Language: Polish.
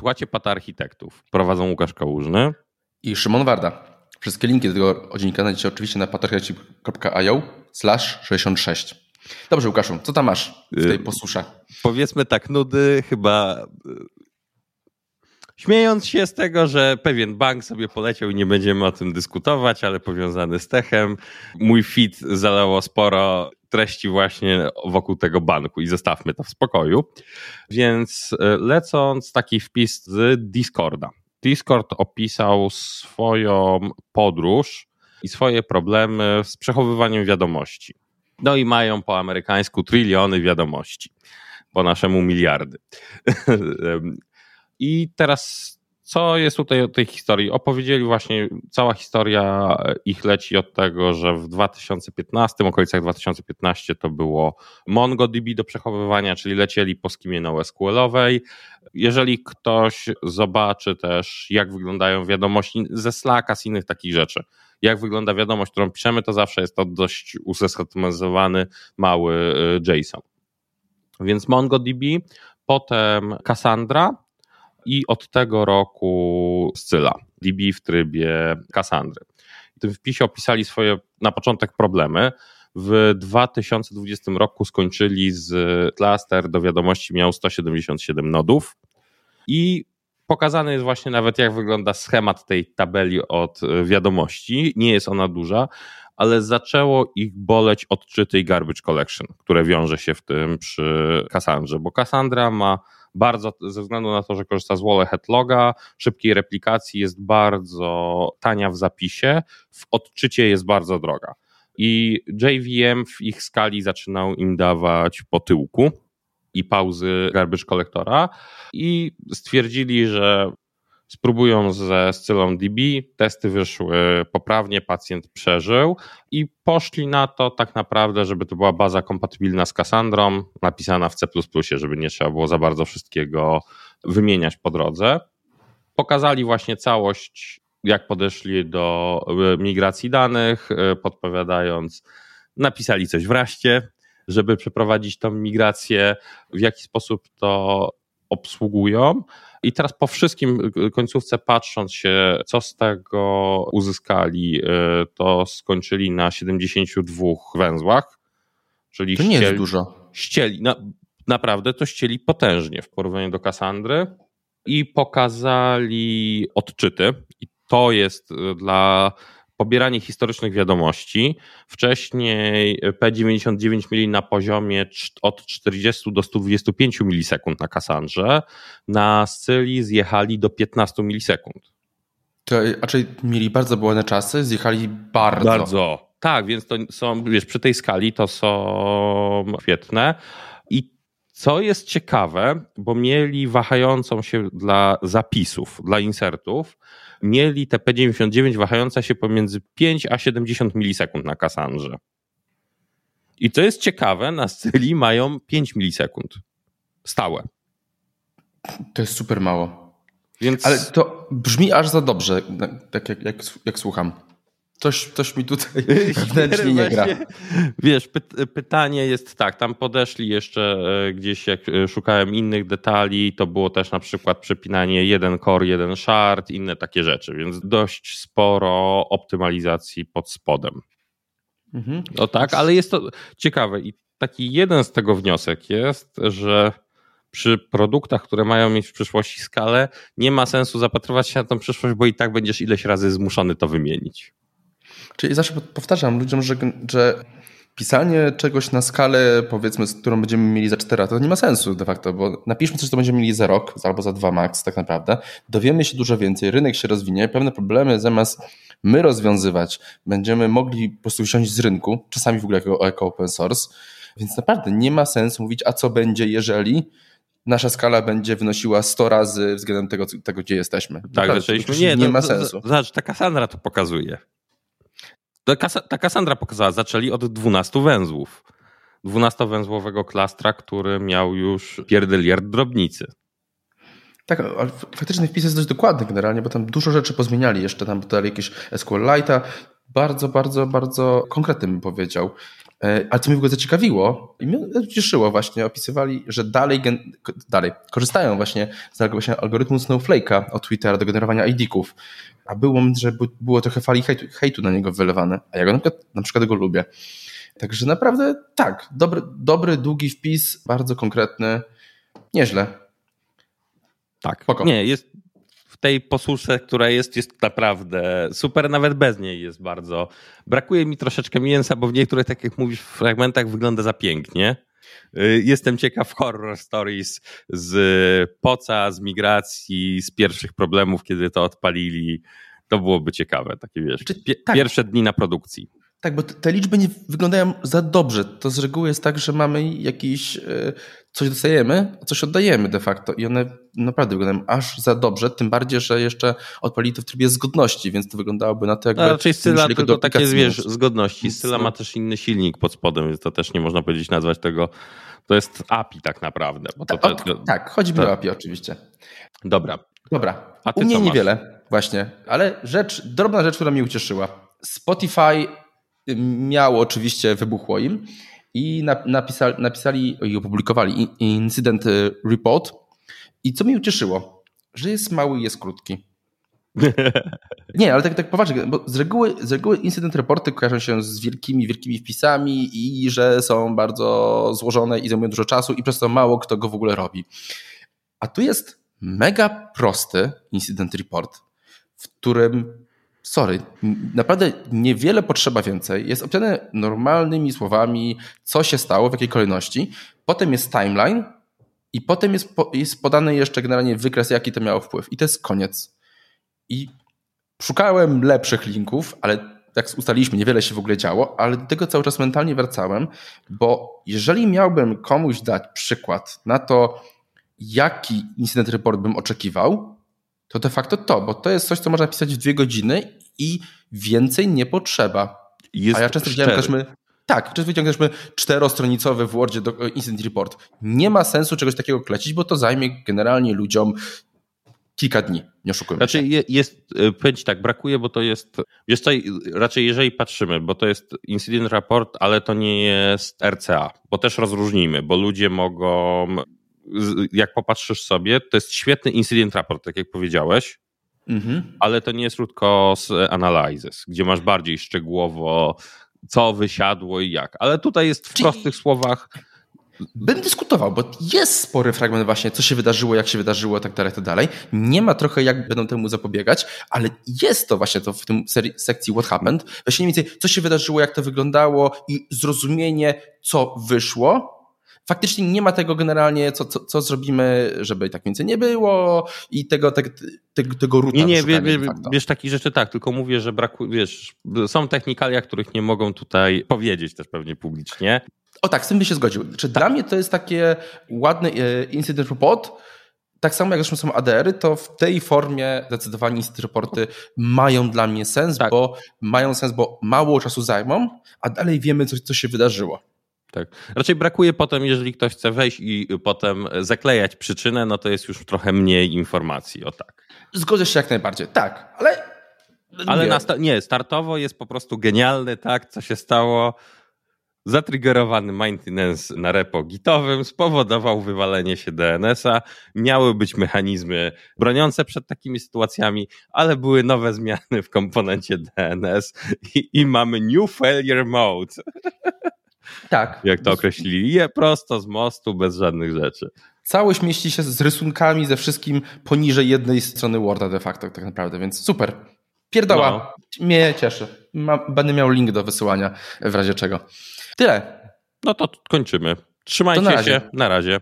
Słuchacie Pata Architektów. Prowadzą Łukasz Kałużny i Szymon Warda. Wszystkie linki do tego odcinka znajdziecie oczywiście na patarchitecture.io slash 66. Dobrze, Łukaszu, co tam masz w tej y, posłusze? Powiedzmy tak, nudy chyba Śmiejąc się z tego, że pewien bank sobie poleciał i nie będziemy o tym dyskutować, ale powiązany z techem, mój feed zalało sporo treści właśnie wokół tego banku i zostawmy to w spokoju. Więc e, lecąc taki wpis z Discorda. Discord opisał swoją podróż i swoje problemy z przechowywaniem wiadomości. No i mają po amerykańsku triliony wiadomości, po naszemu miliardy. I teraz co jest tutaj od tej historii? Opowiedzieli właśnie, cała historia ich leci od tego, że w 2015, okolicach 2015 to było MongoDB do przechowywania, czyli lecieli po skimie NoSQL-owej. Jeżeli ktoś zobaczy też, jak wyglądają wiadomości ze Slacka, z innych takich rzeczy, jak wygląda wiadomość, którą piszemy, to zawsze jest to dość usystematyzowany mały y, JSON. Więc MongoDB, potem Cassandra, i od tego roku Scylla, DB w trybie Cassandry. W tym wpisie opisali swoje na początek problemy. W 2020 roku skończyli z cluster do wiadomości miał 177 nodów i pokazany jest właśnie nawet jak wygląda schemat tej tabeli od wiadomości. Nie jest ona duża, ale zaczęło ich boleć odczyty i garbage collection, które wiąże się w tym przy Cassandrze, bo Cassandra ma bardzo, ze względu na to, że korzysta z Wallet Loga, szybkiej replikacji jest bardzo tania w zapisie, w odczycie jest bardzo droga. I JVM w ich skali zaczynał im dawać po tyłku i pauzy garbage kolektora i stwierdzili, że spróbują ze Scylą DB, testy wyszły poprawnie, pacjent przeżył i poszli na to tak naprawdę, żeby to była baza kompatybilna z Cassandrą, napisana w C++, żeby nie trzeba było za bardzo wszystkiego wymieniać po drodze. Pokazali właśnie całość, jak podeszli do migracji danych, podpowiadając, napisali coś wreszcie, żeby przeprowadzić tą migrację, w jaki sposób to obsługują. I teraz po wszystkim końcówce patrząc się, co z tego uzyskali, y, to skończyli na 72 węzłach. Czyli to nie ścieli, jest dużo. Ścieli, na, naprawdę to ścieli potężnie w porównaniu do Kassandry i pokazali odczyty. I to jest y, dla pobieranie historycznych wiadomości. Wcześniej P99 mieli na poziomie od 40 do 125 milisekund na Cassandrze. Na Scylii zjechali do 15 milisekund. A czyli mieli bardzo błędne czasy, zjechali bardzo. Bardzo. Tak, więc to są, wiesz, przy tej skali to są świetne. Co jest ciekawe, bo mieli wahającą się dla zapisów, dla insertów, mieli te P99 wahające się pomiędzy 5 a 70 milisekund na Cassandrze. I to jest ciekawe, na Scylii mają 5 milisekund. Stałe. To jest super mało. Więc... Ale to brzmi aż za dobrze, tak jak, jak, jak słucham. Coś, coś mi tutaj wewnętrznie nie gra. Wiesz, py pytanie jest tak, tam podeszli jeszcze e, gdzieś, jak e, szukałem innych detali, to było też na przykład przepinanie jeden core, jeden shard, inne takie rzeczy, więc dość sporo optymalizacji pod spodem. Mhm. No tak, ale jest to ciekawe i taki jeden z tego wniosek jest, że przy produktach, które mają mieć w przyszłości skalę, nie ma sensu zapatrywać się na tą przyszłość, bo i tak będziesz ileś razy zmuszony to wymienić. Czyli zawsze powtarzam ludziom, że, że pisanie czegoś na skalę, powiedzmy, z którą będziemy mieli za 4 lata, to nie ma sensu de facto, bo napiszmy coś, co będziemy mieli za rok albo za dwa max tak naprawdę, dowiemy się dużo więcej, rynek się rozwinie, pewne problemy zamiast my rozwiązywać, będziemy mogli po prostu wziąć z rynku, czasami w ogóle jako, jako open source, więc naprawdę nie ma sensu mówić, a co będzie, jeżeli nasza skala będzie wynosiła 100 razy względem tego, tego gdzie jesteśmy. Tak, zaczęliśmy. Nie, nie no, ma sensu. Zobacz, ta Cassandra to pokazuje. Ta Cassandra pokazała, zaczęli od 12 węzłów. 12-węzłowego klastra, który miał już pierdyliard drobnicy. Tak, ale faktycznie wpis jest dość dokładny generalnie, bo tam dużo rzeczy pozmieniali jeszcze, tam dodali jakieś SQLite'a, bardzo, bardzo, bardzo konkretnym bym powiedział. E, ale co mnie w ogóle zaciekawiło i mnie cieszyło właśnie, opisywali, że dalej, dalej korzystają właśnie z algorytmu Snowflake'a od Twittera do generowania ID-ków. A był moment, że było trochę fali hejtu, hejtu na niego wylewane, a ja go na przykład, na przykład go lubię. Także naprawdę tak, dobry, dobry, długi wpis, bardzo konkretny, nieźle. Tak, Spoko. nie, jest tej posłusze, która jest, jest naprawdę super, nawet bez niej jest bardzo. Brakuje mi troszeczkę mięsa, bo w niektórych, tak jak mówisz, fragmentach wygląda za pięknie. Y, jestem ciekaw horror stories z poca, z migracji, z pierwszych problemów, kiedy to odpalili. To byłoby ciekawe, takie wiesz, tak. pierwsze dni na produkcji. Tak, bo te liczby nie wyglądają za dobrze. To z reguły jest tak, że mamy jakiś, e, coś dostajemy, a coś oddajemy de facto i one naprawdę wyglądają aż za dobrze, tym bardziej, że jeszcze odpalili to w trybie zgodności, więc to wyglądałoby na to jakby... A raczej Scylla tylko takie wiesz, zgodności. Scylla ma też inny silnik pod spodem, więc to też nie można powiedzieć nazwać tego, to jest API tak naprawdę. Bo to, to, to, tak, chodzi mi o API oczywiście. Dobra. Dobra, a ty u mnie niewiele właśnie, ale rzecz, drobna rzecz, która mnie ucieszyła. Spotify miało oczywiście, wybuchło im i napisali, napisali i opublikowali incydent report i co mnie ucieszyło, że jest mały i jest krótki. Nie, ale tak, tak poważnie, bo z reguły, z reguły incydent reporty kojarzą się z wielkimi, wielkimi wpisami i że są bardzo złożone i zajmują dużo czasu i przez to mało kto go w ogóle robi. A tu jest mega prosty incydent report, w którym sorry, naprawdę niewiele potrzeba więcej. Jest opisane normalnymi słowami, co się stało, w jakiej kolejności. Potem jest timeline i potem jest, po, jest podany jeszcze generalnie wykres, jaki to miało wpływ. I to jest koniec. I szukałem lepszych linków, ale jak ustaliliśmy, niewiele się w ogóle działo, ale do tego cały czas mentalnie wracałem, bo jeżeli miałbym komuś dać przykład na to, jaki incydent report bym oczekiwał, to de facto to, bo to jest coś, co można pisać w dwie godziny i więcej nie potrzeba. Jest A ja często widziałem my. Tak, często widziałem też my czterostronicowy w Wordzie do, Incident Report. Nie ma sensu czegoś takiego klecić, bo to zajmie generalnie ludziom kilka dni, nie oszukujmy Znaczy się. jest, e, powiem tak, brakuje, bo to jest, wiesz co, raczej jeżeli patrzymy, bo to jest Incident Report, ale to nie jest RCA, bo też rozróżnijmy, bo ludzie mogą jak popatrzysz sobie, to jest świetny incident raport, tak jak powiedziałeś, mhm. ale to nie jest root cause analysis, gdzie masz bardziej szczegółowo co wysiadło i jak. Ale tutaj jest w Czyli... prostych słowach Bym dyskutował, bo jest spory fragment właśnie, co się wydarzyło, jak się wydarzyło, tak dalej, tak dalej. Nie ma trochę jak będą temu zapobiegać, ale jest to właśnie to w tym sekcji What Happened. Właśnie mniej więcej, co się wydarzyło, jak to wyglądało i zrozumienie, co wyszło, faktycznie nie ma tego generalnie, co, co, co zrobimy, żeby tak więcej nie było i tego, te, tego, tego ruta. Nie, nie, wie, wie, wiesz, takich rzeczy tak, tylko mówię, że brakuje, wiesz, są technikalia, których nie mogą tutaj powiedzieć też pewnie publicznie. O tak, z tym by się zgodził. Czy tak. dla mnie to jest takie ładny e, incident report, tak samo jak zresztą są ADR-y, to w tej formie zdecydowanie incident reporty mają dla mnie sens, tak. bo mają sens, bo mało czasu zajmą, a dalej wiemy, co, co się wydarzyło. Tak. Raczej brakuje potem, jeżeli ktoś chce wejść i potem zaklejać przyczynę, no to jest już trochę mniej informacji, o tak. Zgodzę się jak najbardziej, tak, ale... Ale nie. Sta nie, startowo jest po prostu genialny, tak, co się stało. Zatriggerowany maintenance na repo gitowym spowodował wywalenie się DNS-a. Miały być mechanizmy broniące przed takimi sytuacjami, ale były nowe zmiany w komponencie DNS i, i mamy new failure mode. Tak. Jak to określili. Je prosto z mostu, bez żadnych rzeczy. Całość mieści się z rysunkami, ze wszystkim poniżej jednej strony Worda de facto tak naprawdę, więc super. Pierdoła. No. Mnie cieszy. Ma, będę miał link do wysyłania w razie czego. Tyle. No to kończymy. Trzymajcie na się. Na razie.